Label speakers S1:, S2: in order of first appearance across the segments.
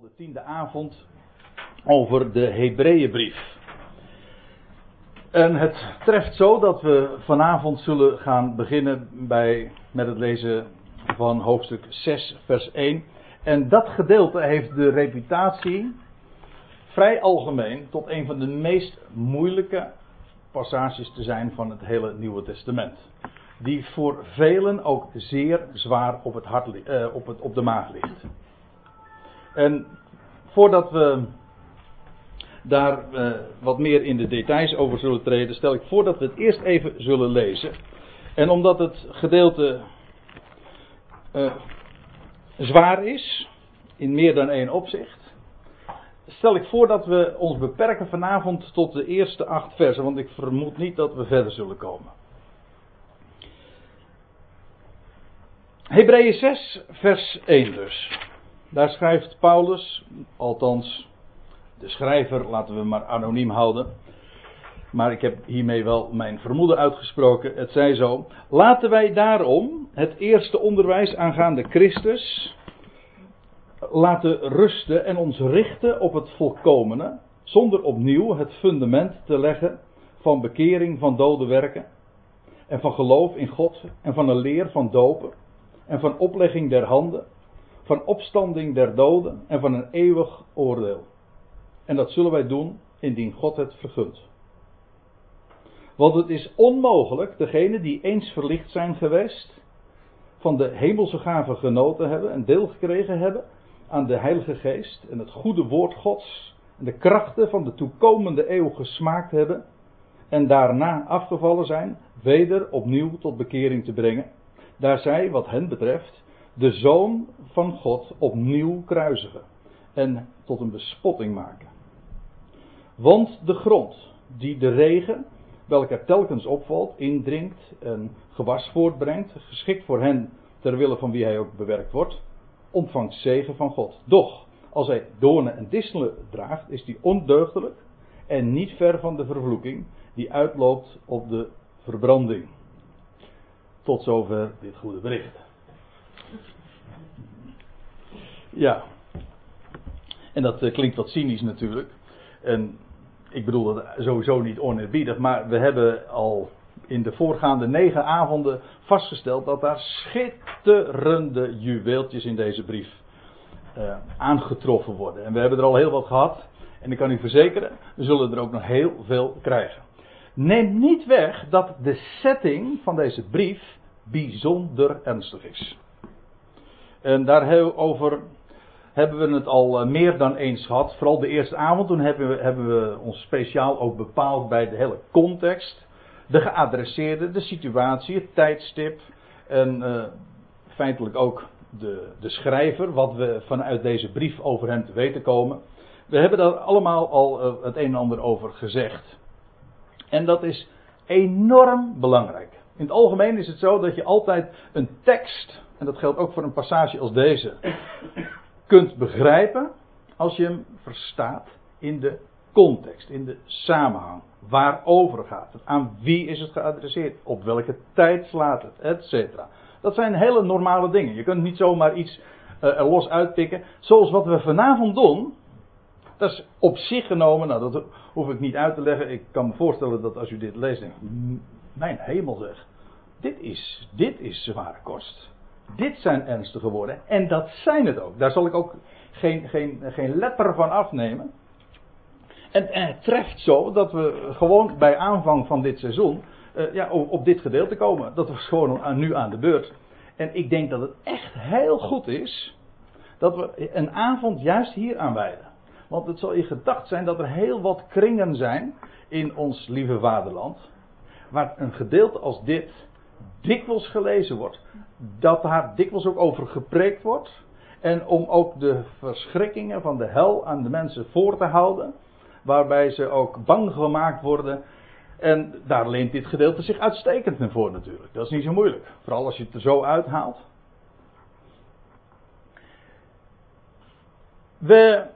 S1: De tiende avond over de Hebreeënbrief. En het treft zo dat we vanavond zullen gaan beginnen bij, met het lezen van hoofdstuk 6, vers 1. En dat gedeelte heeft de reputatie, vrij algemeen, tot een van de meest moeilijke passages te zijn van het hele Nieuwe Testament. Die voor velen ook zeer zwaar op, het hart, eh, op, het, op de maag ligt. En voordat we daar uh, wat meer in de details over zullen treden, stel ik voor dat we het eerst even zullen lezen. En omdat het gedeelte uh, zwaar is, in meer dan één opzicht, stel ik voor dat we ons beperken vanavond tot de eerste acht versen, want ik vermoed niet dat we verder zullen komen. Hebreeën 6, vers 1 dus. Daar schrijft Paulus, althans de schrijver, laten we maar anoniem houden. Maar ik heb hiermee wel mijn vermoeden uitgesproken. Het zij zo. Laten wij daarom het eerste onderwijs aangaande Christus laten rusten en ons richten op het volkomene, zonder opnieuw het fundament te leggen van bekering van dode werken en van geloof in God en van een leer van dopen en van oplegging der handen van opstanding der doden en van een eeuwig oordeel. En dat zullen wij doen indien God het vergunt. Want het is onmogelijk degenen die eens verlicht zijn geweest, van de hemelse gaven genoten hebben en deel gekregen hebben aan de Heilige Geest en het goede woord Gods en de krachten van de toekomende eeuw gesmaakt hebben en daarna afgevallen zijn, weder opnieuw tot bekering te brengen, daar zij, wat hen betreft, de zoon van God opnieuw kruisigen en tot een bespotting maken. Want de grond die de regen, welke telkens opvalt, indringt en gewas voortbrengt, geschikt voor hen ter wille van wie hij ook bewerkt wordt, ontvangt zegen van God. Doch, als hij doornen en disselen draagt, is die ondeugdelijk en niet ver van de vervloeking die uitloopt op de verbranding. Tot zover dit goede bericht. Ja. En dat uh, klinkt wat cynisch natuurlijk. En ik bedoel dat sowieso niet oneerbiedig, maar we hebben al in de voorgaande negen avonden vastgesteld dat daar schitterende juweeltjes in deze brief uh, aangetroffen worden. En we hebben er al heel wat gehad. En ik kan u verzekeren, we zullen er ook nog heel veel krijgen. Neem niet weg dat de setting van deze brief bijzonder ernstig is. En daarover hebben we het al eh, meer dan eens gehad. Vooral de eerste avond, toen hebben we, hebben we ons speciaal ook bepaald bij de hele context. De geadresseerde, de situatie, het tijdstip. En uh, feitelijk ook de, de schrijver, wat we vanuit deze brief over hem te weten komen. We hebben daar allemaal al uh, het een en ander over gezegd. En dat is enorm belangrijk. In het algemeen is het zo dat je altijd een tekst, en dat geldt ook voor een passage als deze, kunt begrijpen als je hem verstaat in de context, in de samenhang. Waarover gaat het? Aan wie is het geadresseerd? Op welke tijd slaat het? Etcetera. Dat zijn hele normale dingen. Je kunt niet zomaar iets uh, er los uitpikken. Zoals wat we vanavond doen. Dat is op zich genomen, nou dat hoef ik niet uit te leggen. Ik kan me voorstellen dat als u dit leest, denkt, mijn hemel zeg. Dit is, dit is zware kost. Dit zijn ernstige woorden. En dat zijn het ook. Daar zal ik ook geen, geen, geen letter van afnemen. En, het treft zo dat we gewoon bij aanvang van dit seizoen uh, ja, op, dit gedeelte komen. Dat was gewoon aan, nu aan de beurt. En ik denk dat het echt heel goed is dat we een avond juist hier aanwijden. Want het zal je gedacht zijn dat er heel wat kringen zijn in ons lieve vaderland. Waar een gedeelte als dit dikwijls gelezen wordt. Dat daar dikwijls ook over gepreekt wordt. En om ook de verschrikkingen van de hel aan de mensen voor te houden. Waarbij ze ook bang gemaakt worden. En daar leent dit gedeelte zich uitstekend naar voor natuurlijk. Dat is niet zo moeilijk. Vooral als je het er zo uithaalt. We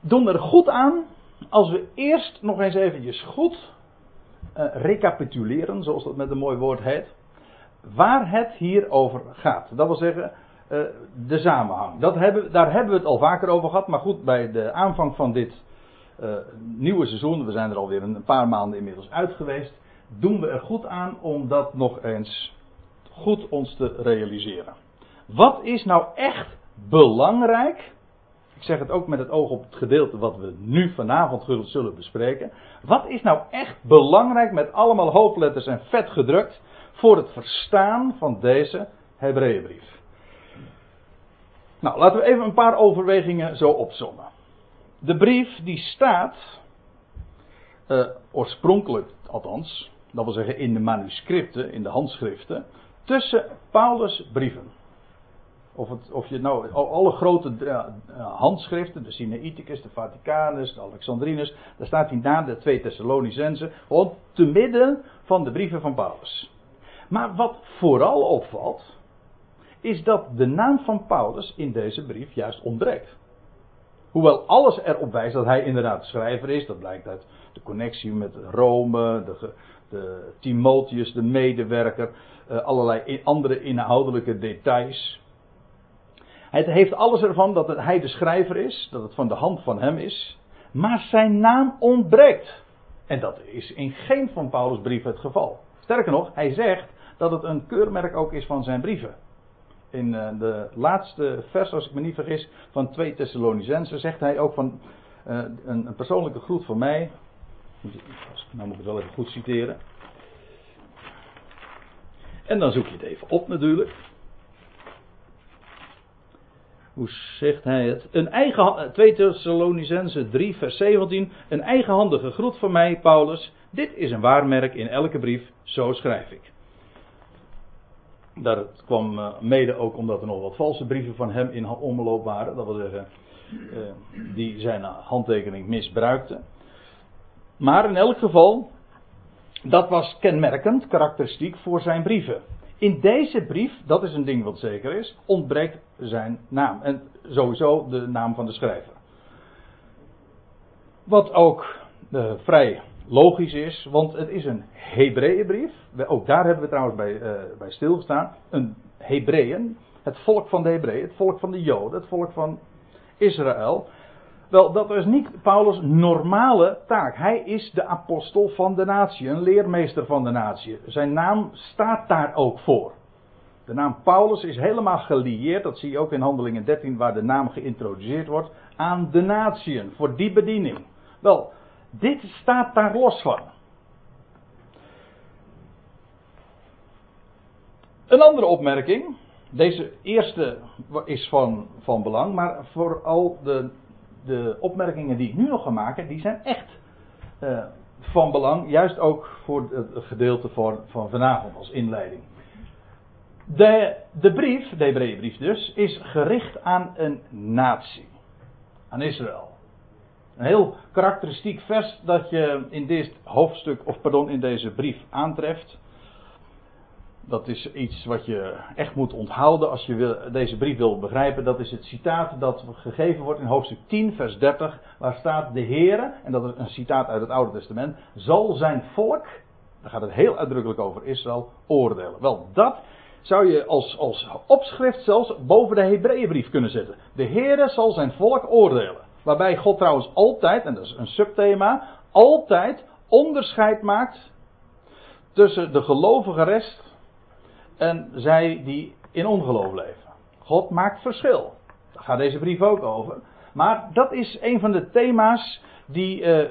S1: doen er goed aan als we eerst nog eens eventjes goed recapituleren, zoals dat met een mooi woord heet, waar het hier over gaat. Dat wil zeggen, uh, de samenhang. Dat hebben, daar hebben we het al vaker over gehad. Maar goed, bij de aanvang van dit uh, nieuwe seizoen, we zijn er alweer een paar maanden inmiddels uit geweest, doen we er goed aan om dat nog eens goed ons te realiseren. Wat is nou echt belangrijk? Ik zeg het ook met het oog op het gedeelte wat we nu vanavond zullen bespreken. Wat is nou echt belangrijk met allemaal hoofdletters en vet gedrukt voor het verstaan van deze Hebreeënbrief? Nou, laten we even een paar overwegingen zo opzommen. De brief die staat, uh, oorspronkelijk althans, dat wil zeggen in de manuscripten, in de handschriften, tussen Paulus' brieven. Of, het, of je nou alle grote uh, handschriften, de Sinaiticus, de Vaticanus, de Alexandrinus, daar staat hij na de twee Thessalonicenzen, gewoon te midden van de brieven van Paulus. Maar wat vooral opvalt, is dat de naam van Paulus in deze brief juist ontbreekt. Hoewel alles erop wijst dat hij inderdaad de schrijver is, dat blijkt uit de connectie met Rome, de, de Timotheus, de medewerker, uh, allerlei andere inhoudelijke details. Het heeft alles ervan dat hij de schrijver is, dat het van de hand van hem is, maar zijn naam ontbreekt. En dat is in geen van Paulus' brieven het geval. Sterker nog, hij zegt dat het een keurmerk ook is van zijn brieven in uh, de laatste vers, als ik me niet vergis, van 2 Thessalonicenzen, zegt hij ook van uh, een, een, persoonlijke groet van mij. Nou moet ik het wel even goed citeren. En dan zoek je het even op natuurlijk. Hoe zegt hij het? Een eigen, 2 Thessalonicense 3 vers 17. Een eigenhandige groet van mij, Paulus. Dit is een waarmerk in elke brief, zo schrijf ik. Dat kwam eh, mede ook omdat er nog wat valse brieven van hem in omloop waren. Dat wil zeggen, uh, die zijn handtekening misbruikten. Maar in elk geval, dat was kenmerkend, karakteristiek voor zijn brieven. In deze brief, dat is een ding wat zeker is, ontbreekt zijn naam. En sowieso de naam van de schrijver. Wat ook uh, vrij logisch is, want het is een Hebreeënbrief. Ook daar hebben we trouwens bij, uh, bij stilgestaan. Een Hebreeën, het volk van de Hebreeën, het volk van de Joden, het volk van Israël. Wel, dat is niet Paulus' normale taak. Hij is de apostel van de natie, een leermeester van de natie. Zijn naam staat daar ook voor. De naam Paulus is helemaal gelieerd, dat zie je ook in Handelingen 13, waar de naam geïntroduceerd wordt, aan de natieën, voor die bediening. Wel, dit staat daar los van. Een andere opmerking. Deze eerste is van, van belang, maar vooral de, de opmerkingen die ik nu nog ga maken, die zijn echt uh, van belang. Juist ook voor het gedeelte van, van vanavond als inleiding. De, de brief, de Hebreeënbrief dus, is gericht aan een natie. Aan Israël. Een heel karakteristiek vers dat je in dit hoofdstuk, of pardon, in deze brief aantreft. Dat is iets wat je echt moet onthouden als je wil, deze brief wil begrijpen. Dat is het citaat dat gegeven wordt in hoofdstuk 10, vers 30, waar staat: De Heere, en dat is een citaat uit het Oude Testament, zal zijn volk, daar gaat het heel uitdrukkelijk over Israël, oordelen. Wel, dat zou je als, als opschrift zelfs boven de Hebreeënbrief kunnen zetten. De Heere zal zijn volk oordelen. Waarbij God trouwens altijd, en dat is een subthema, altijd onderscheid maakt tussen de gelovige rest en zij die in ongeloof leven. God maakt verschil. Daar gaat deze brief ook over. Maar dat is een van de thema's die, uh,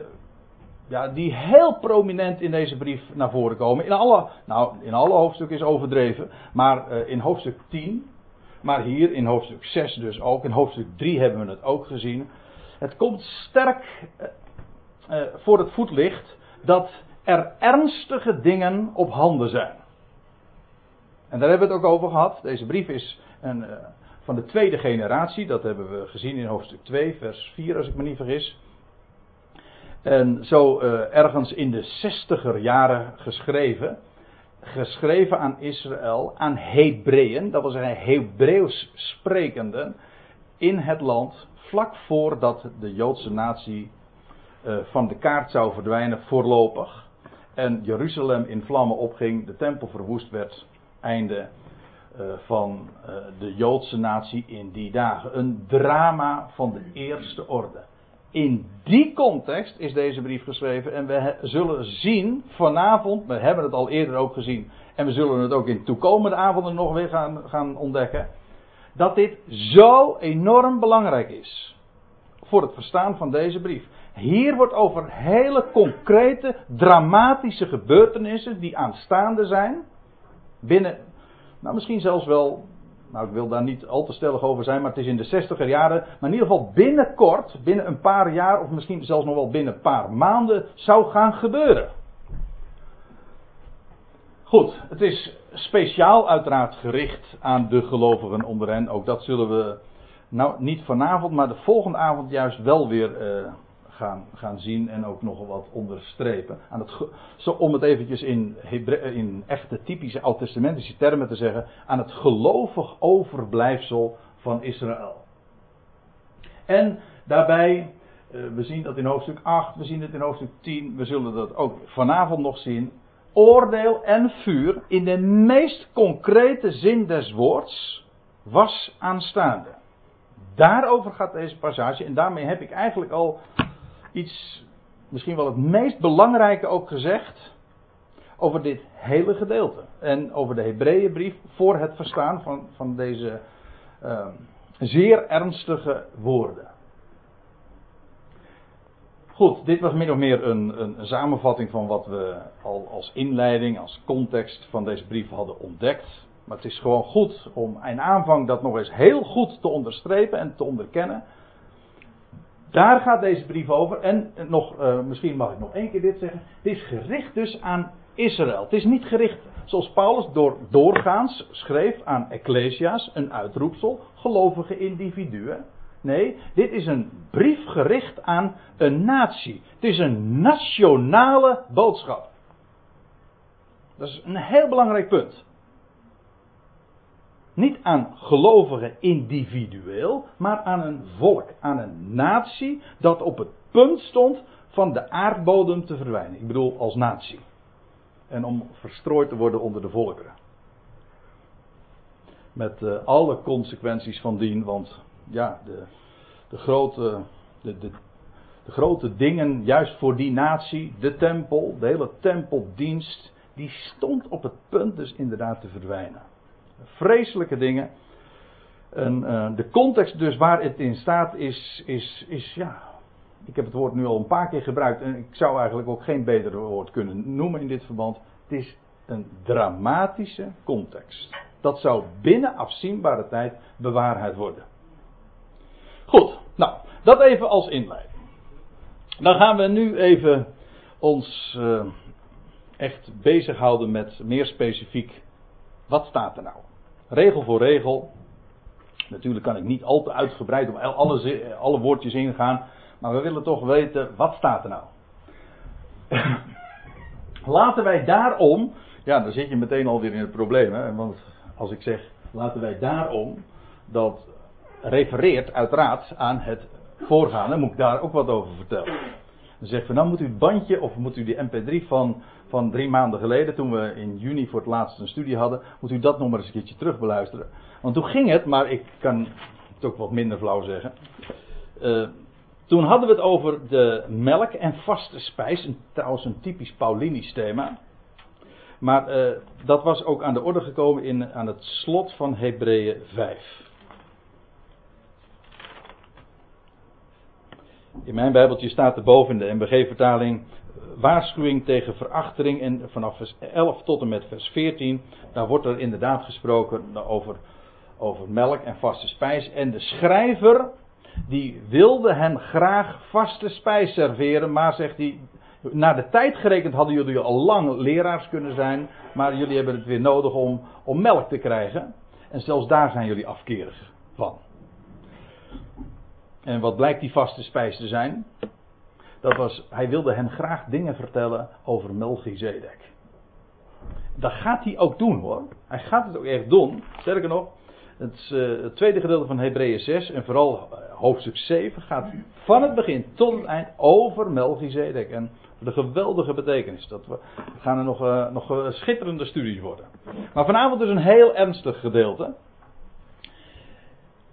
S1: ja, die heel prominent in deze brief naar voren komen. In alle, nou, in alle hoofdstukken is overdreven, maar uh, in hoofdstuk 10, maar hier in hoofdstuk 6 dus ook. In hoofdstuk 3 hebben we het ook gezien. Het komt sterk uh, voor het voetlicht dat er ernstige dingen op handen zijn. En daar hebben we het ook over gehad. Deze brief is een, uh, van de tweede generatie. Dat hebben we gezien in hoofdstuk 2, vers 4, als ik me niet vergis. En zo uh, ergens in de zestiger jaren geschreven. Geschreven aan Israël, aan Hebreeën, dat wil zeggen Hebreeuws sprekenden in het land vlak voordat de Joodse natie uh, van de kaart zou verdwijnen, voorlopig. En Jeruzalem in vlammen opging, de tempel verwoest werd, einde eh, van eh, de Joodse natie in die dagen. Een drama van de eerste orde. In die context is deze brief geschreven en we zullen zien vanavond, we hebben het al eerder ook gezien en we zullen het ook in toekomende avonden nog weer gaan, gaan ontdekken, dat dit zo enorm belangrijk is voor het verstaan van deze brief. Hier wordt over hele concrete, dramatische gebeurtenissen die aanstaande zijn. Binnen, nou misschien zelfs wel, nou ik wil daar niet al te stellig over zijn, maar het is in de zestiger jaren. Maar in ieder geval binnenkort, binnen een paar jaar of misschien zelfs nog wel binnen een paar maanden zou gaan gebeuren. Goed, het is speciaal uiteraard gericht aan de gelovigen onder hen. Ook dat zullen we nou niet vanavond, maar de volgende avond juist wel weer uh, gaan, gaan zien en ook nog wat onderstrepen. Aan het, zo, om het eventjes in, in echte typische oud-testamentische termen te zeggen, aan het gelovig overblijfsel van Israël. En daarbij, uh, we zien dat in hoofdstuk 8, we zien het in hoofdstuk 10, we zullen dat ook vanavond nog zien. Oordeel en vuur in de meest concrete zin des woords was aanstaande. Daarover gaat deze passage en daarmee heb ik eigenlijk al iets, misschien wel het meest belangrijke ook gezegd over dit hele gedeelte. En over de Hebreeënbrief voor het verstaan van, van deze uh, zeer ernstige woorden. Goed, dit was min of meer een, een, een, samenvatting van wat we al als inleiding, als context van deze brief hadden ontdekt. Maar het is gewoon goed om in aanvang dat nog eens heel goed te onderstrepen en te onderkennen. Daar gaat deze brief over. En nog, uh, misschien mag ik nog één keer dit zeggen. Het is gericht dus aan Israël. Het is niet gericht zoals Paulus door, doorgaans schreef aan Ecclesia's, een uitroepsel, gelovige individuen. Nee, dit is een brief gericht aan een natie. Het is een nationale boodschap. Dat is een heel belangrijk punt. Niet aan gelovigen individueel, maar aan een volk, aan een natie dat op het punt stond van de aardbodem te verdwijnen. Ik bedoel als natie. En om verstrooid te worden onder de volkeren. Met uh, alle consequenties van dien, want ja, de, de, grote, de, de, de grote dingen juist voor die natie, de tempel, de hele tempeldienst, die stond op het punt dus inderdaad te verdwijnen. Vreselijke dingen. En uh, de context dus waar het in staat is, is, is, ja. Ik heb het woord nu al een paar keer gebruikt en ik zou eigenlijk ook geen beter woord kunnen noemen in dit verband. Het is een dramatische context. Dat zou binnen afzienbare tijd bewaarheid worden. Goed, nou, dat even als inleiding. Dan gaan we nu even ons uh, echt bezighouden met meer specifiek, wat staat er nou? regel voor regel. Natuurlijk kan ik niet al te uitgebreid op alle, alle woordjes ingaan. Maar we willen toch weten, wat staat er nou? laten wij daarom. Ja, dan zit je meteen alweer in het probleem. Hè? Want als ik zeg, laten wij daarom. Dat refereert uiteraard aan het voorgaande. Moet ik daar ook wat over vertellen. Dan zegt van, nou moet u het bandje of moet u die mp3 van van drie maanden geleden, toen we in juni voor het laatst een studie hadden, moet u dat nog maar eens een keertje terug beluisteren. Want toen ging het, maar ik kan het ook wat minder flauw zeggen. Uh, toen hadden we het over de melk en vaste spijs, een, trouwens een typisch Paulinisch thema. Maar uh, dat was ook aan de orde gekomen in, aan het slot van Hebreeën 5. In mijn Bijbeltje staat er boven in de MBG-vertaling waarschuwing tegen verachtering. En vanaf vers 11 tot en met vers 14, daar wordt er inderdaad gesproken over, over melk en vaste spijs. En de schrijver, die wilde hen graag vaste spijs serveren, maar zegt hij, naar de tijd gerekend hadden jullie al lang leraars kunnen zijn, maar jullie hebben het weer nodig om, om melk te krijgen. En zelfs daar zijn jullie afkerig van. En wat blijkt die vaste spijs te zijn? Dat was, hij wilde hem graag dingen vertellen over Melchizedek. Dat gaat hij ook doen hoor. Hij gaat het ook echt doen. Sterker nog, het, uh, het tweede gedeelte van Hebreeën 6 en vooral uh, hoofdstuk 7 gaat van het begin tot het eind over Melchizedek. En De geweldige betekenis. Dat we, gaan er nog, uh, nog schitterende studies worden. Maar vanavond dus een heel ernstig gedeelte.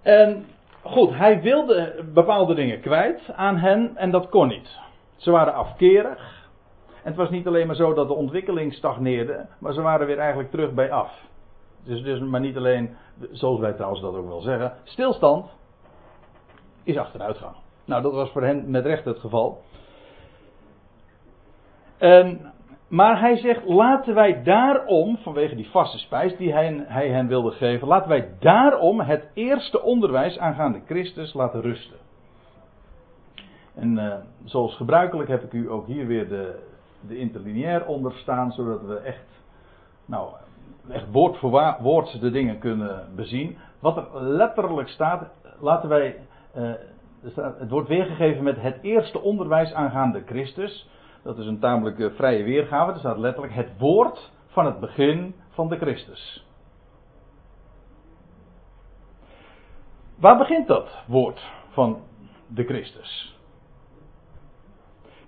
S1: En goed, hij wilde bepaalde dingen kwijt aan hen en dat kon niet. Ze waren afkerig. En het was niet alleen maar zo dat de ontwikkeling stagneerde, maar ze waren weer eigenlijk terug bij af. Dus, dus maar niet alleen, zoals wij trouwens dat ook wel zeggen, stilstand is achteruitgang. Nou, dat was voor hen met recht het geval. En, maar hij zegt, laten wij daarom, vanwege die vaste spijs die hij, hij hen wilde geven, laten wij daarom het eerste onderwijs aangaande Christus laten rusten. En uh, zoals gebruikelijk heb ik u ook hier weer de, de interlineair onderstaan, zodat we echt, nou, echt woord voor woord de dingen kunnen bezien. Wat er letterlijk staat, laten wij, uh, het wordt weergegeven met het eerste onderwijs aangaande Christus. Dat is een tamelijk uh, vrije weergave. Er staat letterlijk het woord van het begin van de Christus. Waar begint dat woord van de Christus?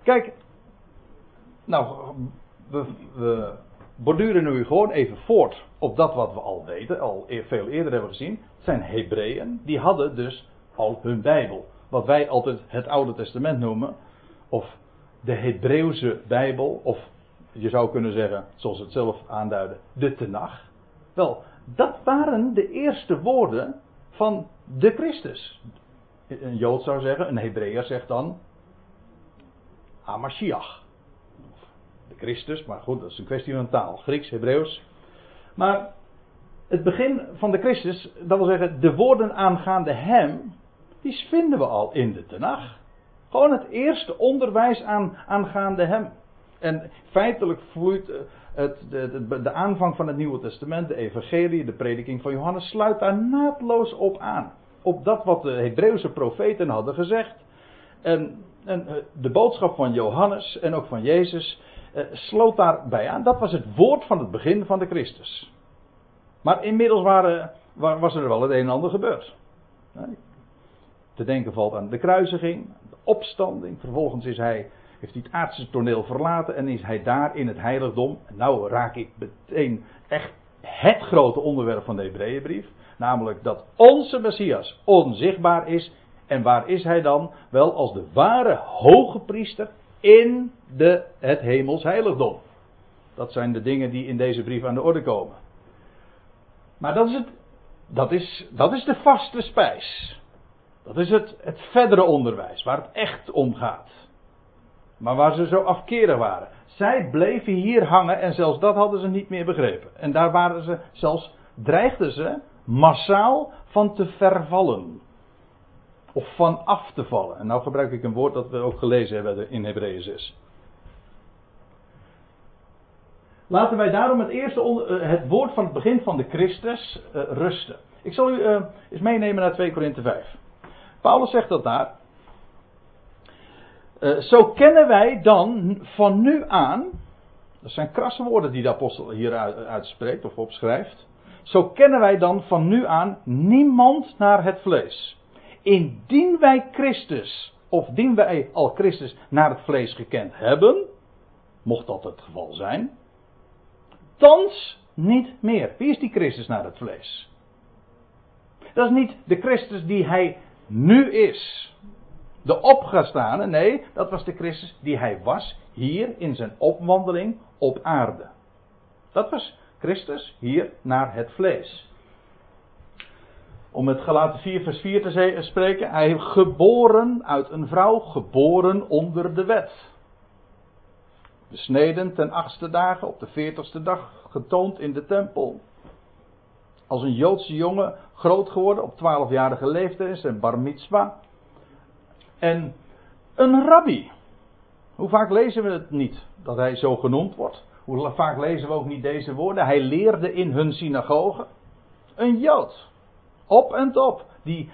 S1: Kijk, nou, we, we borduren nu gewoon even voort op dat wat we al weten, al e- veel eerder hebben gezien. Het zijn Hebreeën, die hadden dus al hun Bijbel. Wat wij altijd het Oude Testament noemen, of de Hebreeuwse Bijbel, of je zou kunnen zeggen, zoals het zelf aanduidde, de Tenach. Wel, dat waren de eerste woorden van de Christus. Een Jood zou zeggen, een Hebreeër zegt dan Hamashiach. De Christus, maar goed, dat is een kwestie van taal. Grieks, Hebreeuws. Maar het begin van de Christus, dat wil zeggen, de woorden aangaande hem, die vinden we al in de Tenach. Gewoon het eerste onderwijs aan, aangaande hem. En feitelijk vloeit eh, het, de, de, de, aanvang van het Nieuwe Testament, de Evangelie, de prediking van Johannes, sluit daar naadloos op aan. Op dat wat de Hebreeuwse profeten hadden gezegd. En, en eh, de boodschap van Johannes en ook van Jezus uh, sloot daarbij aan. Dat was het woord van het begin van de Christus. Maar inmiddels waren, was er wel het een en ander gebeurd. Te denken valt aan de kruisiging, opstanding. Vervolgens is hij, heeft hij het aardse toneel verlaten en is hij daar in het heiligdom. Nou raak ik meteen echt het grote onderwerp van de Hebreeënbrief. Namelijk dat onze Messias onzichtbaar is. En waar is hij dan? Wel als de ware hoge priester in de, het hemels heiligdom. Dat zijn de dingen die in deze brief aan de orde komen. Maar dat is, het, dat is, dat is de vaste spijs. Dat is het, het verdere onderwijs, waar het echt om gaat. Maar waar ze zo afkerig waren. Zij bleven hier hangen en zelfs dat hadden ze niet meer begrepen. En daar waren ze, zelfs dreigden ze massaal van te vervallen. Of van af te vallen. En nou gebruik ik een woord dat we ook gelezen hebben in Hebreeën 6. Laten wij daarom het eerste eh, het woord van het begin van de Christus uh, rusten. Ik zal u uh, eens meenemen naar 2 Korinthe 5. Paulus zegt dat daar. Uh, zo kennen wij dan van nu aan. Dat zijn krasse woorden die de apostel hier uitspreekt of opschrijft. Zo kennen wij dan van nu aan niemand naar het vlees. Indien wij Christus, of indien wij al Christus naar het vlees gekend hebben, mocht dat het geval zijn, thans niet meer. Wie is die Christus naar het vlees? Dat is niet de Christus die hij nu is. De opgestane, nee, dat was de Christus die hij was hier in zijn opwandeling op aarde. Dat was Christus hier naar het vlees. Om het gelaten 4 vers 4 te spreken, hij geboren uit een vrouw, geboren onder de wet. Besneden ten achtste dagen, op de veertigste dag getoond in de tempel. Als een Joodse jongen groot geworden op twaalfjarige leeftijd, zijn bar mitzvah. En een rabbi. Hoe vaak lezen we het niet dat hij zo genoemd wordt? Hoe vaak lezen we ook niet deze woorden? Hij leerde in hun synagoge. Een Jood. Op en top. Die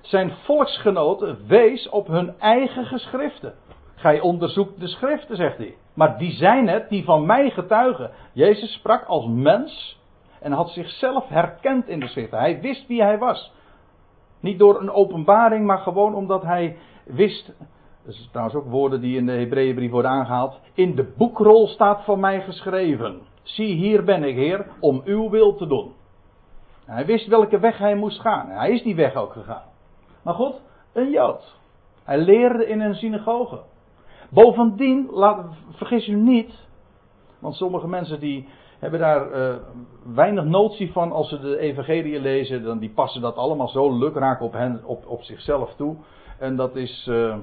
S1: zijn volksgenoten wees op hun eigen geschriften. Gij onderzoekt de schriften, zegt hij. Maar die zijn het die van mij getuigen. Jezus sprak als mens en had zichzelf herkend in de schriften. Hij wist wie hij was. Niet door een openbaring, maar gewoon omdat hij wist Dat is trouwens ook woorden die in de Hebreeënbrief worden aangehaald. In de boekrol staat van mij geschreven. Zie, hier ben ik, Heer, om uw wil te doen. Hij wist welke weg hij moest gaan. Hij is die weg ook gegaan. Maar goed, een Jood. Hij leerde in een synagoge. Bovendien, laat, vergis u niet, want sommige mensen die hebben daar uh, weinig notie van als ze de evangelie lezen, dan die passen dat allemaal zo lukraak op, hen, op, op zichzelf toe. En dat is, uh,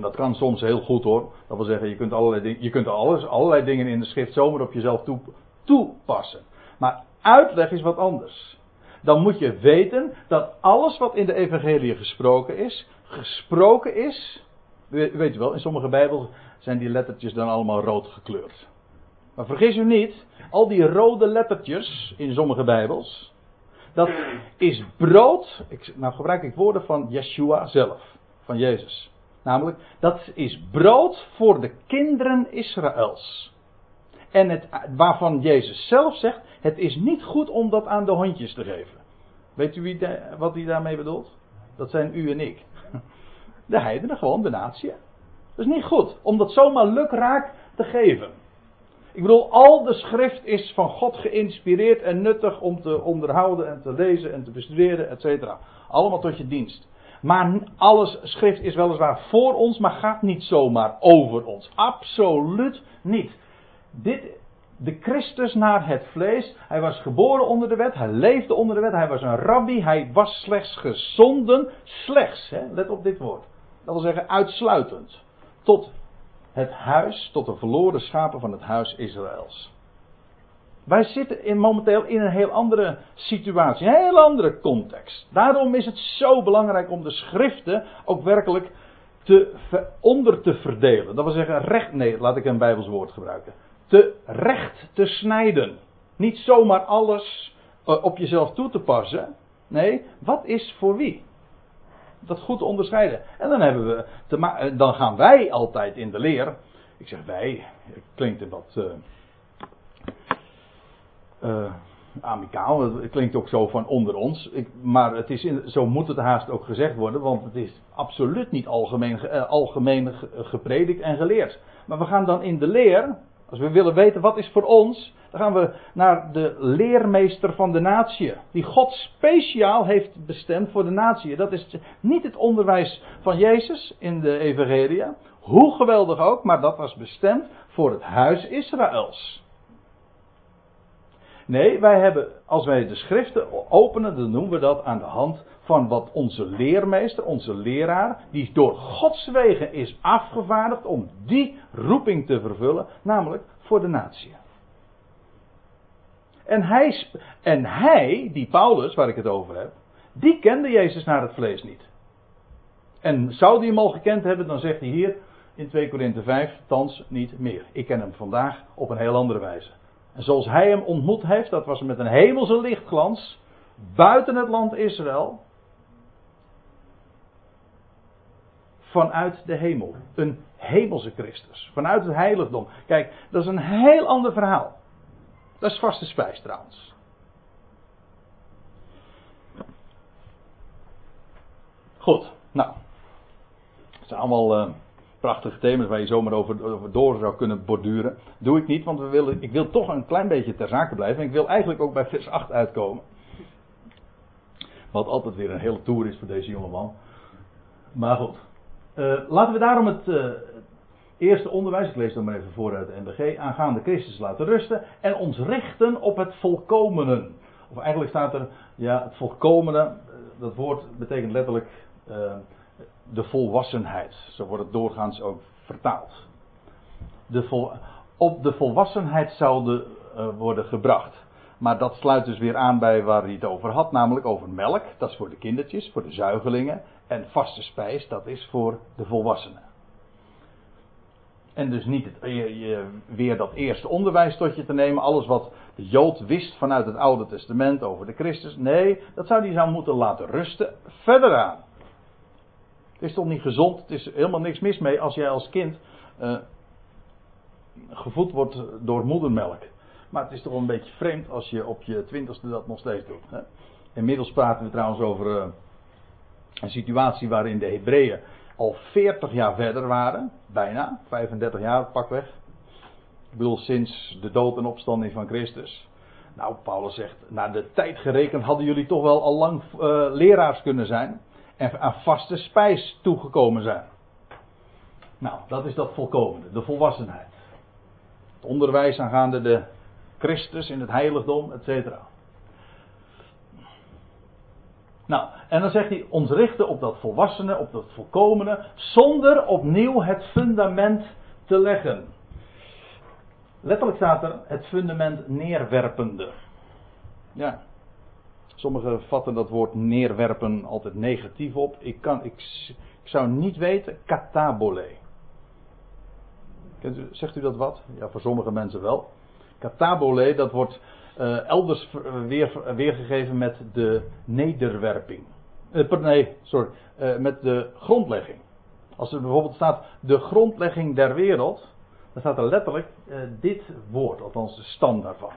S1: dat kan soms heel goed hoor. Dat wil zeggen, je kunt allerlei, je kunt alles, allerlei dingen in de schrift zomaar op jezelf toe, toepassen. Maar uitleg is wat anders. Dan moet je weten dat alles wat in de evangelie gesproken is, gesproken is. Weet u wel, in sommige bijbels zijn die lettertjes dan allemaal rood gekleurd. Maar vergis u niet, al die rode lettertjes in sommige bijbels, dat is brood. Ik, nou gebruik ik woorden van Yeshua zelf, van Jezus. Namelijk, dat is brood voor de kinderen Israëls. En het, waarvan Jezus zelf zegt, het is niet goed om dat aan de hondjes te geven. Weet u wie wat hij daarmee bedoelt? Dat zijn u en ik. De heidenen, gewoon de natie. Dat is niet goed om dat zomaar lukraak te geven. Ik bedoel, al de schrift is van God geïnspireerd en nuttig om te onderhouden en te lezen en te bestuderen, etc. Allemaal tot je dienst. Maar alles schrift is weliswaar voor ons, maar gaat niet zomaar over ons. Absoluut niet. Dit, de Christus naar het vlees. Hij was geboren onder de wet, hij leefde onder de wet, hij was een rabbi, hij was slechts gezonden. Slechts, hè, let op dit woord. Dat wil zeggen uitsluitend. Tot het huis, tot de verloren schapen van het huis Israëls. Wij zitten in, momenteel in een heel andere situatie, een heel andere context. Daarom is het zo belangrijk om de schriften ook werkelijk te, onder te verdelen. Dat wil zeggen, recht, nee, laat ik een Bijbels woord gebruiken. Te recht te snijden. Niet zomaar alles eh, op jezelf toe te passen. Nee, wat is voor wie? Dat goed onderscheiden. En dan, hebben we eh, dan gaan wij altijd in de leer. Ik zeg wij, het klinkt een wat. Uh, amicaal. Het klinkt ook zo van onder ons. Ik, maar het is in, zo moet het haast ook gezegd worden. Want het is absoluut niet algemeen, algemeen gepredikt en geleerd. Maar we gaan dan in de leer. Als we willen weten wat is voor ons. Dan gaan we naar de leermeester van de natie. Die God speciaal heeft bestemd voor de natie. Dat is niet het onderwijs van Jezus in de Evangelia. Hoe geweldig ook, maar dat was bestemd voor het huis Israëls. Nee, wij hebben, als wij de schriften openen, dan noemen we dat aan de hand van wat onze leermeester, onze leraar, die door Gods wegen is afgevaardigd om die roeping te vervullen, namelijk voor de natie. En hij, en hij, die Paulus, waar ik het over heb, die kende Jezus naar het vlees niet. En zou die hem al gekend hebben, dan zegt hij hier in 2 Korinthe 5, thans niet meer. Ik ken hem vandaag op een heel andere wijze. En zoals hij hem ontmoet heeft, dat was met een hemelse lichtglans, buiten het land Israël, vanuit de hemel. Een hemelse Christus, vanuit het heiligdom. Kijk, dat is een heel ander verhaal. Dat is vaste spijs trouwens. Goed, nou. Het zijn allemaal uh, prachtige thema's waar je zomaar over, door zou kunnen borduren. Doe ik niet, want we willen, ik wil toch een klein beetje ter zake blijven. En ik wil eigenlijk ook bij vers 8 uitkomen. Wat altijd weer een hele tour is voor deze jongeman. Maar goed. Uh, laten we daarom het, uh, eerste onderwijs, ik lees dan maar even vooruit de NBG, aangaande Christus laten rusten en ons richten op het volkomenen. Of eigenlijk staat er, ja, het volkomene, eh, dat woord betekent letterlijk de volwassenheid. Zo wordt het doorgaans ook vertaald. De op de volwassenheid zou uh, worden gebracht. Maar dat sluit dus weer aan bij waar hij het over had, namelijk over melk. Dat is voor de kindertjes, voor de zuigelingen. En vaste spijs, dat is voor de volwassenen. En dus niet het, je, weer dat eerste onderwijs tot je te nemen. Alles wat de Jood wist vanuit het Oude Testament over de Christus. Nee, dat zou hij zou moeten laten rusten verder aan. Het is toch niet gezond? Het is helemaal niks mis mee als jij als kind uh, gevoed wordt door moedermelk. Maar het is toch een beetje vreemd als je op je twintigste dat nog steeds doet. Hè? Inmiddels praten we trouwens over uh, een situatie waarin de Hebreeën al 40 jaar verder waren, bijna, 35 jaar pakweg. Ik bedoel, sinds de dood en opstanding van Christus. Nou, Paulus zegt, naar de tijd gerekend hadden jullie toch wel al lang uh, leraars kunnen zijn. En aan vaste spijs toegekomen zijn. Nou, dat is dat volkomene, de volwassenheid. Het onderwijs aangaande de Christus in het heiligdom, et cetera. Nou, en dan zegt hij, ons richten op dat volwassene, op dat volkomene, zonder opnieuw het fundament te leggen. Letterlijk staat er het fundament neerwerpende. Ja. Sommigen vatten dat woord neerwerpen altijd negatief op. Ik, kan, ik, ik zou niet weten, katabole. Zegt u dat wat? Ja, voor sommige mensen wel. Katabole, dat wordt uh, elders weer, weergegeven met de nederwerping. Uh, nee, sorry, met de grondlegging. Als er bijvoorbeeld staat de grondlegging der wereld, dan staat er letterlijk dit woord, althans de stam daarvan.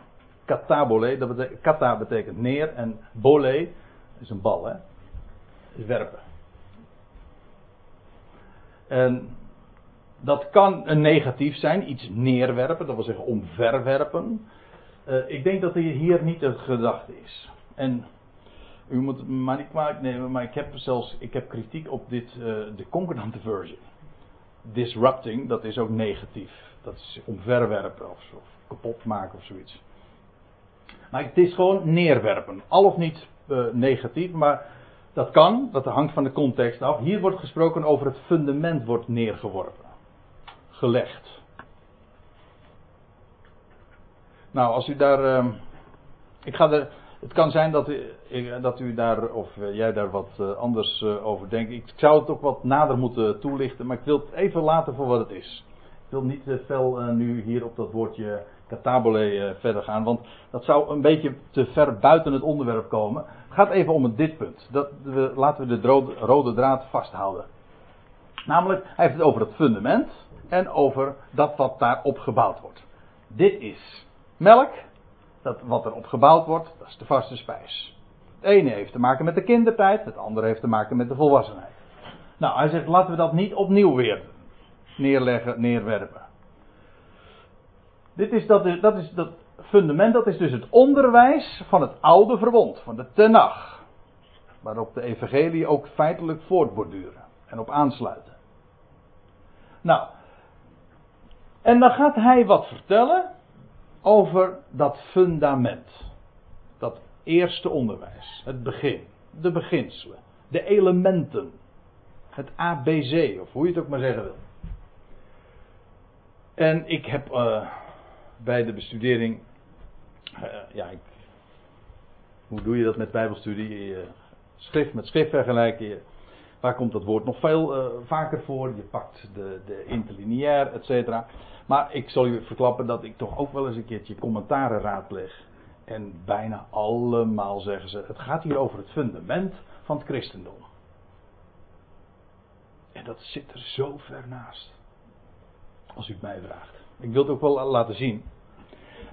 S1: Katabole, dat betekent, kata betekent neer en bole is een bal, hè? Is werpen. En dat kan een negatief zijn, iets neerwerpen, dat wil zeggen omverwerpen. Uh, ik denk dat hier niet de gedachte is. En u moet het maar niet kwalijk nemen, maar ik heb zelfs ik heb kritiek op dit, uh, de concordante version. Disrupting, dat is ook negatief. Dat is omverwerpen of, of kapot maken of zoiets. Maar het is gewoon neerwerpen. Al of niet uh, negatief, maar dat kan, dat hangt van de context af. Hier wordt gesproken over het fundament wordt neergeworpen. Gelegd. Nou, als u daar. Uh, ik ga er. Het kan zijn dat u, dat u daar, of uh, jij daar wat uh, anders uh, over denkt. Ik zou het ook wat nader moeten toelichten, maar ik wil het even laten voor wat het is. Ik wil niet fel nu hier op dat woordje katabole verder gaan, want dat zou een beetje te ver buiten het onderwerp komen. Het gaat even om dit punt. Dat laten we de rode, rode draad vasthouden. Namelijk, hij heeft het over het fundament en over dat wat daarop gebouwd wordt. Dit is melk, dat wat erop gebouwd wordt, dat is de vaste spijs. Het ene heeft te maken met de kindertijd, het andere heeft te maken met de volwassenheid. Nou, hij zegt, laten we dat niet opnieuw weer neerleggen, neerwerpen. Dit is dat, dat is dat fundament, dat is dus het onderwijs van het oude verbond, van de Tenach. Waarop de evangelie ook feitelijk voortborduren en op aansluiten. Nou, en dan gaat hij wat vertellen over dat fundament. Dat eerste onderwijs. Het begin. De beginselen. De elementen. Het ABC, of hoe je het ook maar zeggen wil. En ik heb uh, bij de bestudering. Uh, ja, ik, hoe doe je dat met Bijbelstudie? Je schrift met schrift vergelijken. Je, waar komt dat woord nog veel uh, vaker voor? Je pakt de, de interlineair, et cetera. Maar ik zal u verklappen dat ik toch ook wel eens een keertje commentaren raadpleeg. En bijna allemaal zeggen ze: het gaat hier over het fundament van het christendom. En dat zit er zo ver naast. Als u het mij vraagt. Ik wil het ook wel laten zien.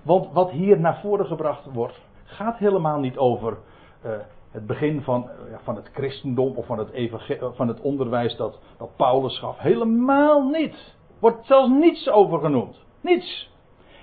S1: Want wat hier naar voren gebracht wordt, gaat helemaal niet over uh, het begin van, van het christendom of van het, van het onderwijs dat, dat Paulus gaf. Helemaal niet. Wordt zelfs niets over genoemd. Niets.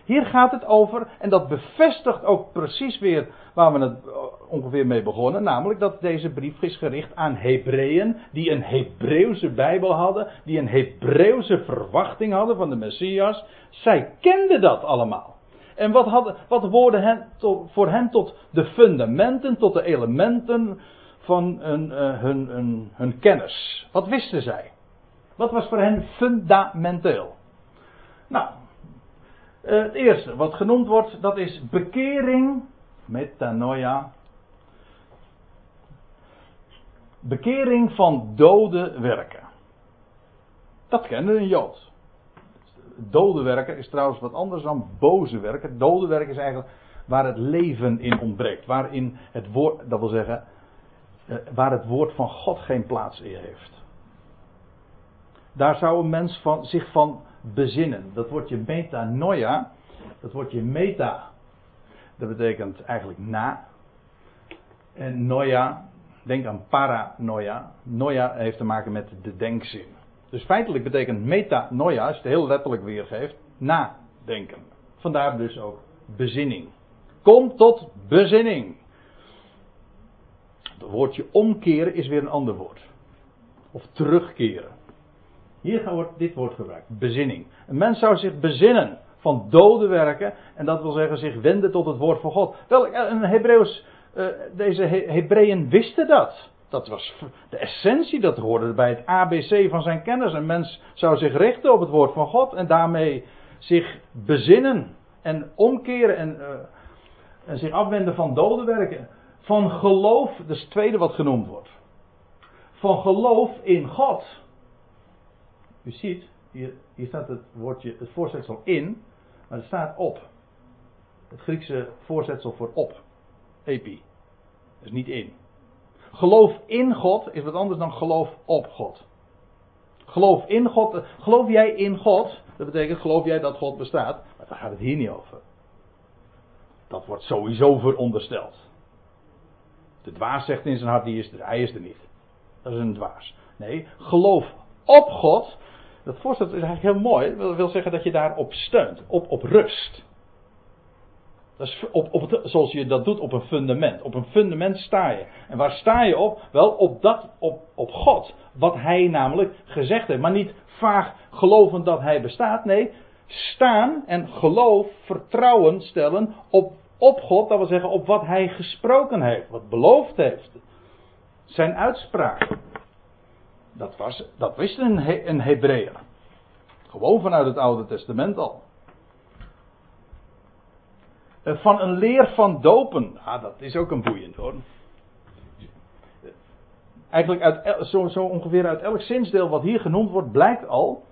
S1: Hier gaat het over, en dat bevestigt ook precies weer waar we het eh, ongeveer mee begonnen, namelijk dat deze brief is gericht aan Hebreeën die een Hebreeuwse Bijbel hadden, die een Hebreeuwse verwachting hadden van de Messias. Zij kenden dat allemaal. En wat, hadden, wat hen tot, voor hen tot de fundamenten, tot de elementen van hun, uh, hun, hun, hun kennis? Wat wisten zij? Wat was voor hen fundamenteel? Nou, eh, het eerste wat genoemd wordt, dat is bekering, metanoia. Bekering van dode werken. Dat kende een Jood. Dode werken is trouwens wat anders dan boze werken. Dode werken is eigenlijk waar het leven in ontbreekt. Waarin het woord, dat wil zeggen, eh, waar het woord van God geen plaats in heeft. Daar zou een mens van, zich van bezinnen. Dat wordt je metanoia. Dat wordt je meta. Dat betekent eigenlijk na. En noia, Denk aan paranoia. Noia heeft te maken met de denkzin. Dus feitelijk betekent metanoia, als je het heel letterlijk weergeeft, nadenken. Vandaar dus ook bezinning. Kom tot bezinning. Het woordje omkeren is weer een ander woord. Of terugkeren. Hier wordt dit woord gebruikt. Bezinning. Een mens zou zich bezinnen van dode werken. En dat wil zeggen zich wenden tot het woord van God. Wel, een Hebreeuws, uh, deze Hebreeën wisten dat. Dat was de essentie, dat hoorde bij het ABC van zijn kennis. Een mens zou zich richten op het woord van God en daarmee zich bezinnen en omkeren en, uh, en zich afwenden van dode werken. Van geloof, dat is het tweede wat genoemd wordt. Van geloof in God. U ziet, hier, hier staat het woordje, het voorzetsel in, maar er staat op. Het Griekse voorzetsel voor op. Epi. Is niet in. Geloof in God is wat anders dan geloof op God. Geloof in God. Geloof jij in God? Dat betekent geloof jij dat God bestaat? Maar daar gaat het hier niet over. Dat wordt sowieso verondersteld. De dwaas zegt in zijn hart, die is er, hij is er niet. Dat is een dwaas. Nee, geloof op God. Dat voorstel is eigenlijk heel mooi. Dat wil zeggen dat je daarop steunt. Op, op rust. Dat op, op het, zoals je dat doet op een fundament. Op een fundament sta je. En waar sta je op? Wel op, dat, op, op God. Wat hij namelijk gezegd heeft. Maar niet vaag geloven dat hij bestaat. Nee, staan en geloof, vertrouwen stellen op, op God. Dat wil zeggen op wat hij gesproken heeft. Wat beloofd heeft. Zijn uitspraak. Dat, was, dat wist een, een Hebreeër. Gewoon vanuit het Oude Testament al. Eh, van een leer van dopen. Ah, dat is ook een boeiend hoor. Eigenlijk uit, zo, zo ongeveer uit elk zinsdeel wat hier genoemd wordt, blijkt al.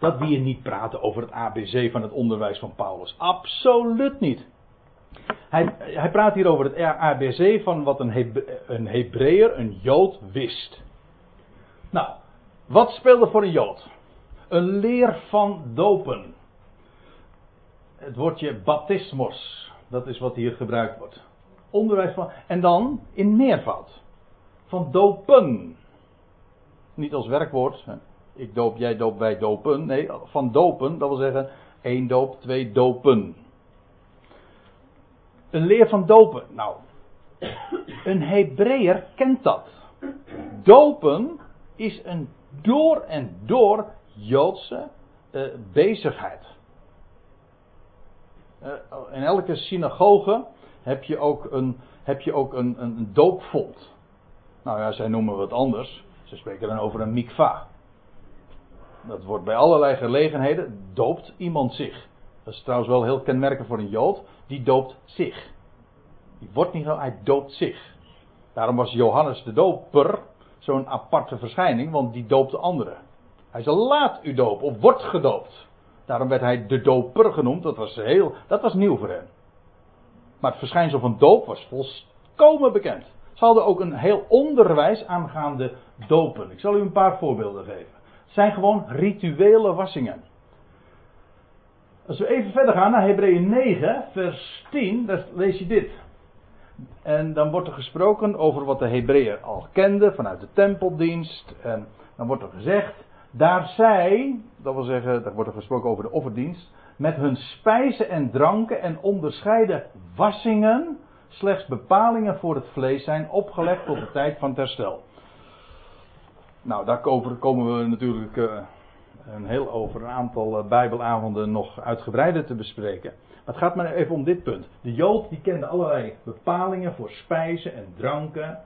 S1: dat we hier niet praten over het ABC van het onderwijs van Paulus. Absoluut niet. Hij, hij praat hier over het ABC van wat een, Hebre, een een Jood, wist. Nou, wat speelde voor een Jood? Een leer van dopen. Het woordje baptismos, dat is wat hier gebruikt wordt. Onderwijs van. En dan in meervoud. Van dopen. Niet als werkwoord. Ik doop, jij doop, wij dopen. Nee, van dopen, dat wil zeggen één doop, twee dopen. Een leer van dopen. Nou, een Hebreeër kent dat. Dopen is een door en door Joodse uh, bezigheid. Uh, in elke synagoge heb je ook een, heb je ook een, een, een doopvond. Nou ja, zij noemen wat anders. Ze spreken dan over een mikva. Dat wordt bij allerlei gelegenheden, doopt iemand zich. Dat is trouwens wel heel kenmerkend voor een Jood. Die doopt zich. Die wordt niet zo, hij doopt zich. Daarom was Johannes de doper zo'n aparte verschijning, want die doopte anderen. Hij zei laat u dopen of wordt gedoopt. Daarom werd hij de doper genoemd. Dat was, heel, dat was nieuw voor hem. Maar het verschijnsel van doop was volkomen bekend. Ze hadden ook een heel onderwijs aangaande dopen. Ik zal u een paar voorbeelden geven. Het zijn gewoon rituele wassingen. Als we even verder gaan naar Hebreeën 9, vers 10, dan lees je dit. En dan wordt er gesproken over wat de Hebreeën al kenden vanuit de tempeldienst. En dan wordt er gezegd, daar zij, dat wil zeggen, daar wordt er gesproken over de offerdienst, met hun spijzen en dranken en onderscheiden wassingen slechts bepalingen voor het vlees zijn opgelegd tot de tijd van het herstel. Nou, daar komen we natuurlijk uh, een heel over een aantal uh, Bijbelavonden nog uitgebreider te bespreken. Maar het gaat maar even om dit punt. De Jood die kende allerlei bepalingen voor spijzen en dranken.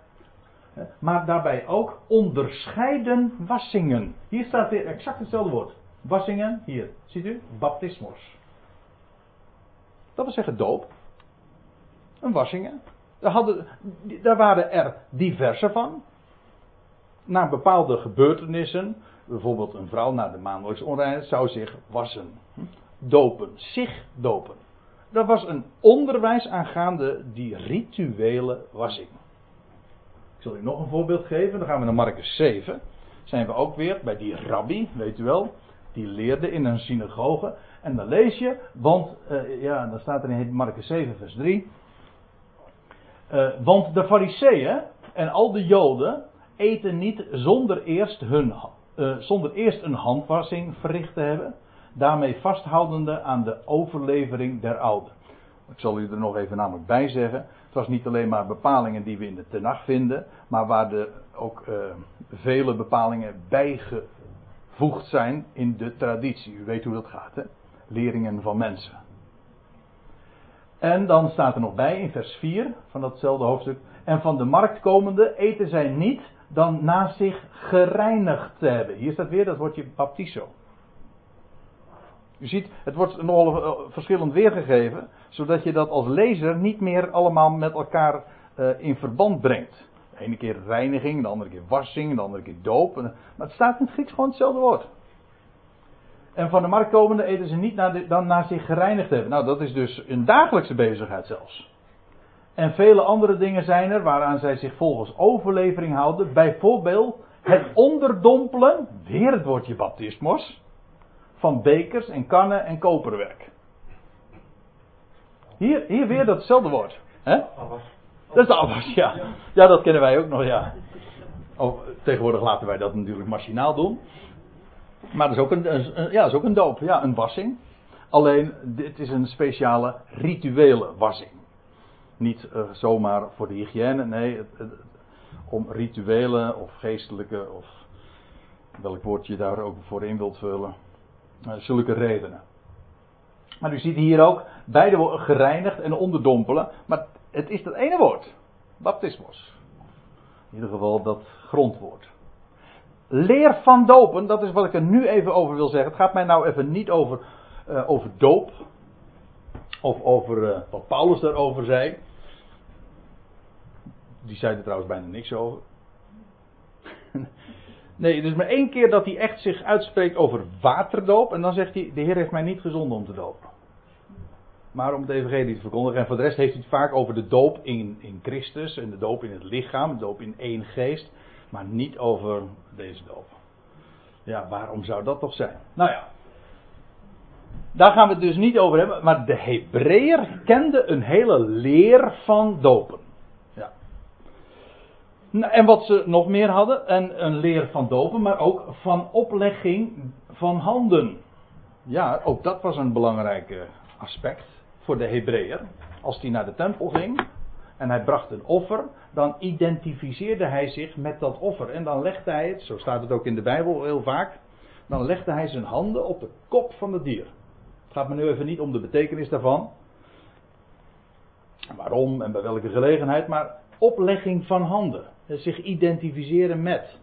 S1: Maar daarbij ook onderscheiden wassingen. Hier staat weer exact hetzelfde woord. Wassingen, hier, ziet u? Baptismos. Dat wil zeggen doop. Een wassingen. Daar, hadden, daar waren er diverse van. Na bepaalde gebeurtenissen, bijvoorbeeld een vrouw na de maandelijkse onreinheid, zou zich wassen. Dopen, zich dopen. Dat was een onderwijs aangaande die rituele wassing. Ik zal u nog een voorbeeld geven. Dan gaan we naar Marcus 7. Zijn we ook weer bij die rabbi, weet u wel. Die leerde in een synagoge. En dan lees je, want, uh, ja, dan staat er in Marcus 7, vers 3. Uh, want de fariseeën en al de joden eten niet zonder eerst, hun, uh, zonder eerst een handwassing verricht te hebben. Daarmee vasthoudende aan de overlevering der ouden. Ik zal u er nog even namelijk bij zeggen. Het was niet alleen maar bepalingen die we in de Tenach vinden. Maar waar de, ook uh, vele bepalingen bijgevoegd zijn in de traditie. U weet hoe dat gaat hè. Leringen van mensen. En dan staat er nog bij in vers 4 van datzelfde hoofdstuk. En van de markt komende eten zij niet dan na zich gereinigd te hebben. Hier staat weer dat woordje baptizo. U ziet, het wordt nogal eh, verschillend weergegeven, zodat je dat als lezer niet meer allemaal met elkaar uh, in verband brengt. De ene keer reiniging, de andere keer wassing, de andere keer doop. Maar het staat in het Grieks gewoon hetzelfde woord. En van de markt komende eten ze niet dan naar zich gereinigd hebben. Nou, dat is dus een dagelijkse bezigheid zelfs. En vele andere dingen zijn er waaraan zij zich volgens overlevering houden. Bijvoorbeeld het onderdompelen, weer het woordje baptismos, van bekers en kannen en koperwerk. Hier, hier weer datzelfde woord. hè? Dat is de afwas, ja. Ja, dat kennen wij ook nog, ja. Oh, tegenwoordig laten wij dat natuurlijk machinaal doen. Maar dat is ook een, ja, dat is ook een doop, ja, een wassing. Alleen, dit is een speciale rituele wassing. Niet uh, zomaar voor de hygiëne, nee, het, het, om rituele of geestelijke of welk woord je daar ook voor in wilt vullen. Uh, zulke redenen. Maar u ziet hier ook beide gereinigd en onderdompelen. Maar het is dat ene woord. Baptismos. In ieder geval dat grondwoord. Leer van dopen, dat is wat ik er nu even over wil zeggen. Het gaat mij nou even niet over, uh, over doop. Of over uh, wat Paulus daarover zei. Die zei er trouwens bijna niks over. Nee, is maar één keer dat hij echt zich uitspreekt over waterdoop. En dan zegt hij: De Heer heeft mij niet gezonden om te dopen. Maar om het evangelie te verkondigen. En voor de rest heeft hij het vaak over de doop in, in Christus. En de doop in het lichaam. De doop in één geest. Maar niet over deze doop. Ja, waarom zou dat toch zijn? Nou ja. Daar gaan we het dus niet over hebben. Maar de Hebreeër kende een hele leer van dopen. Nou, en wat ze nog meer hadden. En een leer van dopen. Maar ook van oplegging van handen. Ja, ook dat was een belangrijk aspect voor de Hebreeër. Als hij naar de tempel ging en hij bracht een offer, dan identificeerde hij zich met dat offer. En dan legde hij het, zo staat het ook in de Bijbel heel vaak, dan legde hij zijn handen op de kop van het dier. Het gaat me nu even niet om de betekenis daarvan. Waarom en bij welke gelegenheid, maar oplegging van handen. Zich identificeren met.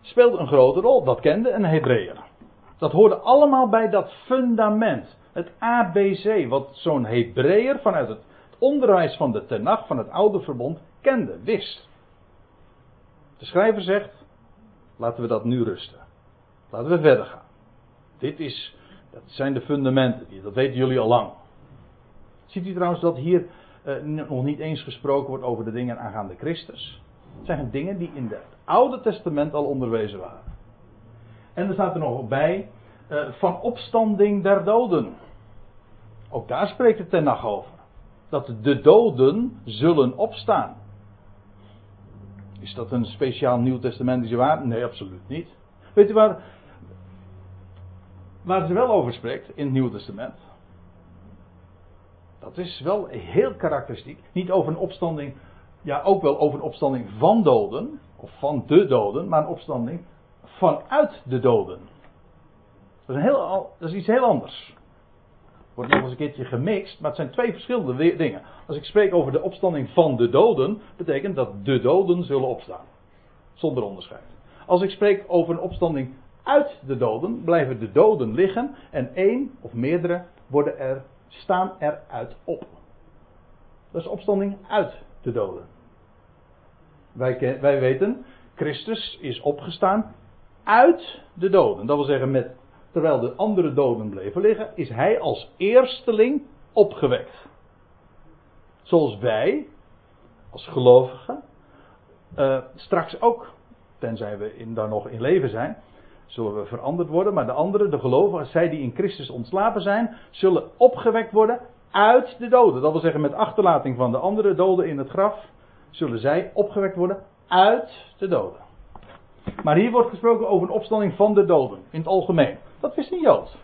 S1: Speelde een grote rol, dat kende een Hebreeër. Dat hoorde allemaal bij dat fundament. Het ABC, wat zo'n Hebreeër vanuit het onderwijs van de Tenach, van het oude verbond, kende, wist. De schrijver zegt, laten we dat nu rusten. Laten we verder gaan. Dit is, dat zijn de fundamenten, dat weten jullie al lang. Ziet u trouwens dat hier eh, nog niet eens gesproken wordt over de dingen aangaande Christus? Zijn dingen die in het Oude Testament al onderwezen waren. En er staat er nog bij, uh, van opstanding der doden. Ook daar spreekt het ten nacht over dat de doden zullen opstaan. Is dat een speciaal Nieuw Testamentische waarde? Nee, absoluut niet. Weet u waar, waar ze wel over spreekt in het Nieuwe Testament? Dat is wel heel karakteristiek. Niet over een opstanding, ja ook wel over een opstanding van doden, of van de doden, maar een opstanding vanuit de doden. Dat is, een heel, dat is iets heel anders. Wordt nog eens een keertje gemixt, maar het zijn twee verschillende dingen. Als ik spreek over de opstanding van de doden, betekent dat de doden zullen opstaan. Zonder onderscheid. Als ik spreek over een opstanding uit de doden, blijven de doden liggen en één of meerdere worden er, staan eruit op. Dat is opstanding uit de doden. Wij, wij weten, Christus is opgestaan uit de doden. Dat wil zeggen met terwijl de andere doden bleven liggen, is hij als eersteling opgewekt. Zoals wij, als gelovigen, uh, straks ook, tenzij we in, daar nog in leven zijn, zullen we veranderd worden. Maar de anderen, de gelovigen, zij die in Christus ontslapen zijn, zullen opgewekt worden uit de doden. Dat wil zeggen, met achterlating van de andere doden in het graf, zullen zij opgewekt worden uit de doden. Maar hier wordt gesproken over een opstanding van de doden, in het algemeen. Dat wist een Jood.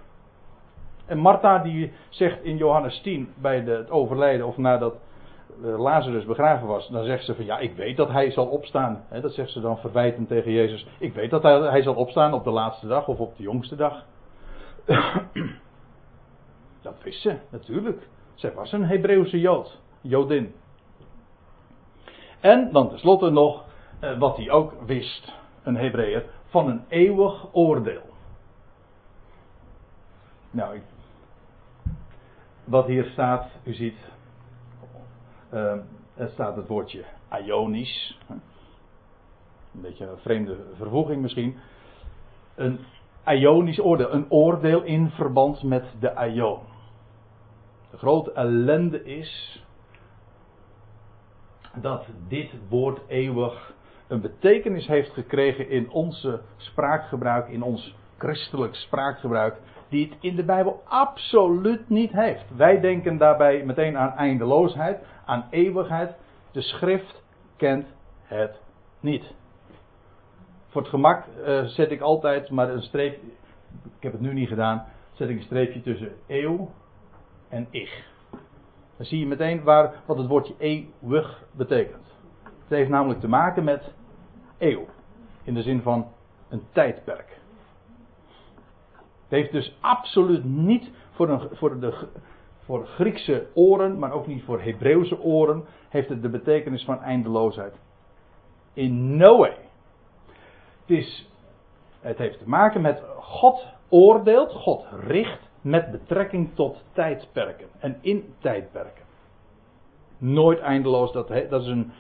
S1: En Martha die zegt in Johannes 10 bij de, het overlijden of nadat eh, Lazarus begraven was, dan zegt ze van ja, ik weet dat hij zal opstaan. dat zegt ze dan verwijtend tegen Jezus. Ik weet dat hij, hij zal opstaan op de laatste dag of op de jongste dag. dat wist ze, natuurlijk. Zij was een Hebreeuwse Jood, Jodin. En dan tenslotte nog eh, wat hij ook wist, een Hebreeër, van een eeuwig oordeel. Nou, ik, wat hier staat, u ziet, uh, er staat het woordje Ionisch. Een beetje een vreemde vervoeging misschien. Een Ionisch oordeel, een oordeel in verband met de Ion. Grote ellende is dat dit woord eeuwig een betekenis heeft gekregen in onze spraakgebruik, in ons christelijk spraakgebruik, die het in de Bijbel absoluut niet heeft. Wij denken daarbij meteen aan eindeloosheid, aan eeuwigheid. De schrift kent het niet. Voor het gemak uh, zet ik altijd maar een streep, ik heb het nu niet gedaan, zet ik een streepje tussen eeuw en ich. Dan zie je meteen waar, wat het woordje eeuwig betekent. Het heeft namelijk te maken met eeuw. In de zin van een tijdperk. Het heeft dus absoluut niet voor, een, voor, de, voor Griekse oren, maar ook niet voor Hebreeuwse oren, heeft het de betekenis van eindeloosheid. In no way. Het, heeft te maken met God oordeelt, God richt met betrekking tot tijdperken en in tijdperken. Nooit eindeloos, dat, dat is een,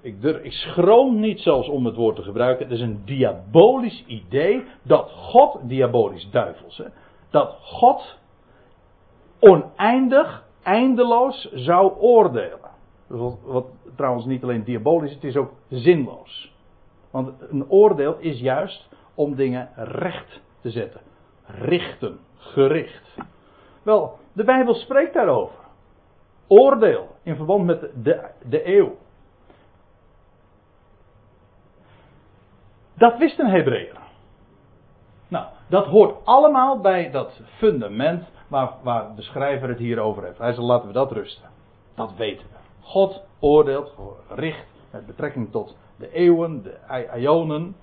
S1: ik, durf, ik schroom niet zelfs om het woord te gebruiken. Het is een diabolisch idee dat God, diabolisch duivels, hè, dat God oneindig, eindeloos zou oordelen. Wat, wat trouwens niet alleen diabolisch is, het is ook zinloos. Want een oordeel is juist om dingen recht te zetten. Richten, gericht. Wel, de Bijbel spreekt daarover. Oordeel in verband met de, de eeuw. Dat wist een Hebreeër. Nou, dat hoort allemaal bij dat fundament waar, waar de schrijver het hier over heeft. Hij zegt, laten we dat rusten. Dat weten we. God oordeelt, richt met betrekking tot de eeuwen, de ionen.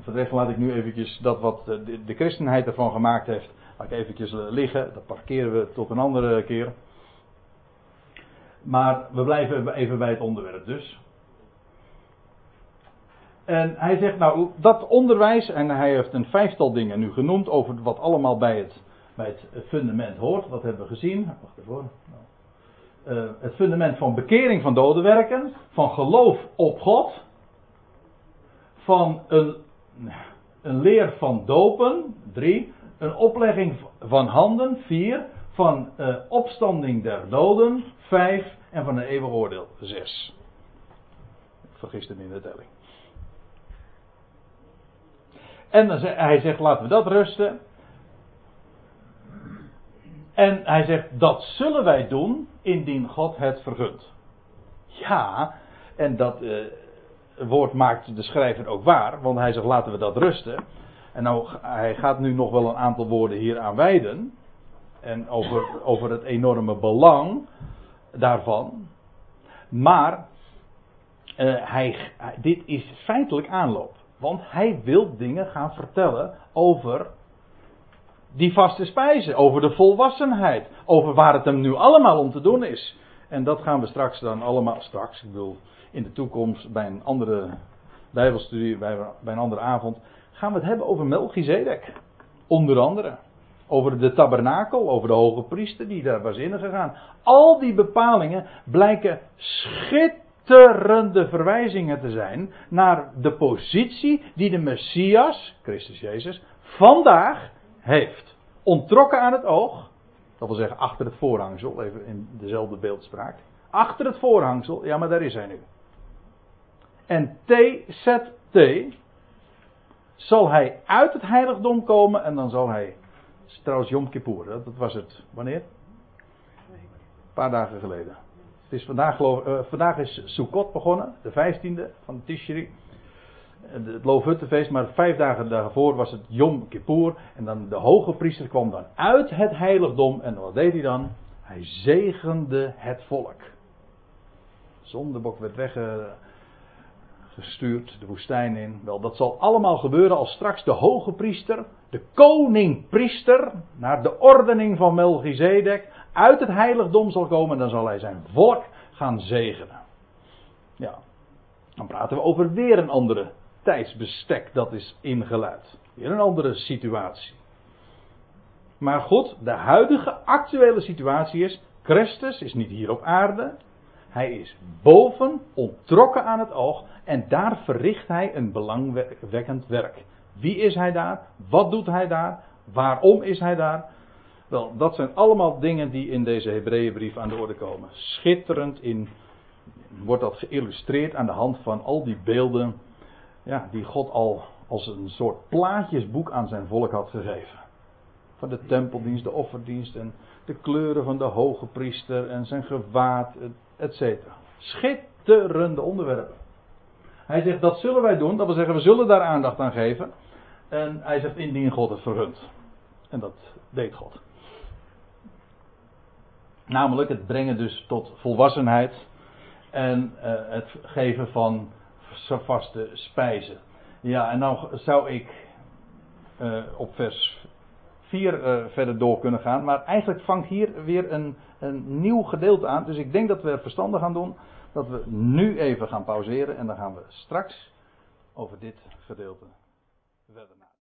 S1: Voor de rest laat ik nu eventjes dat wat de, de christenheid ervan gemaakt heeft, laat ik eventjes liggen. Dat parkeren we tot een andere keer. Maar we blijven even bij het onderwerp dus. En hij zegt, nou, dat onderwijs, en hij heeft een vijftal dingen nu genoemd over wat allemaal bij het, bij het fundament hoort. Wat hebben we gezien? Wacht even uh, het fundament van bekering van dodenwerken, van geloof op God, van een, een leer van dopen, drie, een oplegging van handen, vier, van uh, opstanding der doden, vijf, en van een eeuwig oordeel, zes. Ik vergis hem in de telling. En hij zegt, laten we dat rusten. En hij zegt, dat zullen wij doen indien God het vergunt. Ja, en dat uh, woord maakt de schrijver ook waar, want hij zegt, laten we dat rusten. En nou, hij gaat nu nog wel een aantal woorden hier aan wijden. En over, over het enorme belang daarvan. Maar uh, hij, dit is feitelijk aanloop. Want hij wil dingen gaan vertellen over die vaste spijzen, over de volwassenheid, over waar het hem nu allemaal om te doen is. En dat gaan we straks dan allemaal, straks, ik bedoel, in de toekomst bij een andere Bijbelstudie, bij, bij een andere avond, gaan we het hebben over Melchizedek. Onder andere. Over de tabernakel, over de hoge priester die daar was ingegaan. Al die bepalingen blijken schitterend schitterende verwijzingen te zijn naar de positie die de Messias, Christus Jezus, vandaag heeft. Ontrokken aan het oog, dat wil zeggen achter het voorhangsel, even in dezelfde beeldspraak. Achter het voorhangsel, ja maar daar is hij nu. En TZT zal hij uit het heiligdom komen en dan zal hij, trouwens Yom Kippur, dat was het, wanneer? paar dagen geleden. Het is vandaag, uh, vandaag is Sukkot begonnen, de 15e van Tishri. Het Loofhuttenfeest, maar vijf dagen daarvoor was het Yom Kippur. En dan de hoge priester kwam dan uit het heiligdom. En wat deed hij dan? Hij zegende het volk. Zondebok werd weggestuurd de woestijn in. Wel, dat zal allemaal gebeuren als straks de hoge priester, de koning-priester, naar de ordening van Melchizedek, uit het heiligdom zal komen. En dan zal hij zijn volk gaan zegenen. Ja, dan praten we over weer een andere tijdsbestek dat is ingeluid. Weer een andere situatie. Maar goed, de huidige actuele situatie is: Christus is niet hier op aarde. Hij is boven, ontrokken aan het oog. En daar verricht hij een belangwekkend werk. Wie is hij daar? Wat doet hij daar? Waarom is hij daar? Wel, dat zijn allemaal dingen die in deze Hebreeënbrief aan de orde komen. Schitterend in, wordt dat geïllustreerd aan de hand van al die beelden ja, die God al als een soort plaatjesboek aan zijn volk had gegeven. Van de tempeldienst, de offerdienst en de kleuren van de hoge priester en zijn gewaad, etc. Schitterende onderwerpen. Hij zegt dat zullen wij doen, dat wil zeggen we zullen daar aandacht aan geven. En hij zegt indien God het vergunt. En dat deed God. Namelijk het brengen dus tot volwassenheid en uh, het geven van vaste spijzen. Ja, en nou zou ik uh, op vers 4 uh, eh, verder door kunnen gaan. Maar eigenlijk vangt hier weer een, een nieuw gedeelte aan. Dus ik denk dat we verstandig gaan doen. Dat we nu even gaan pauzeren. En dan gaan we straks over dit gedeelte verder.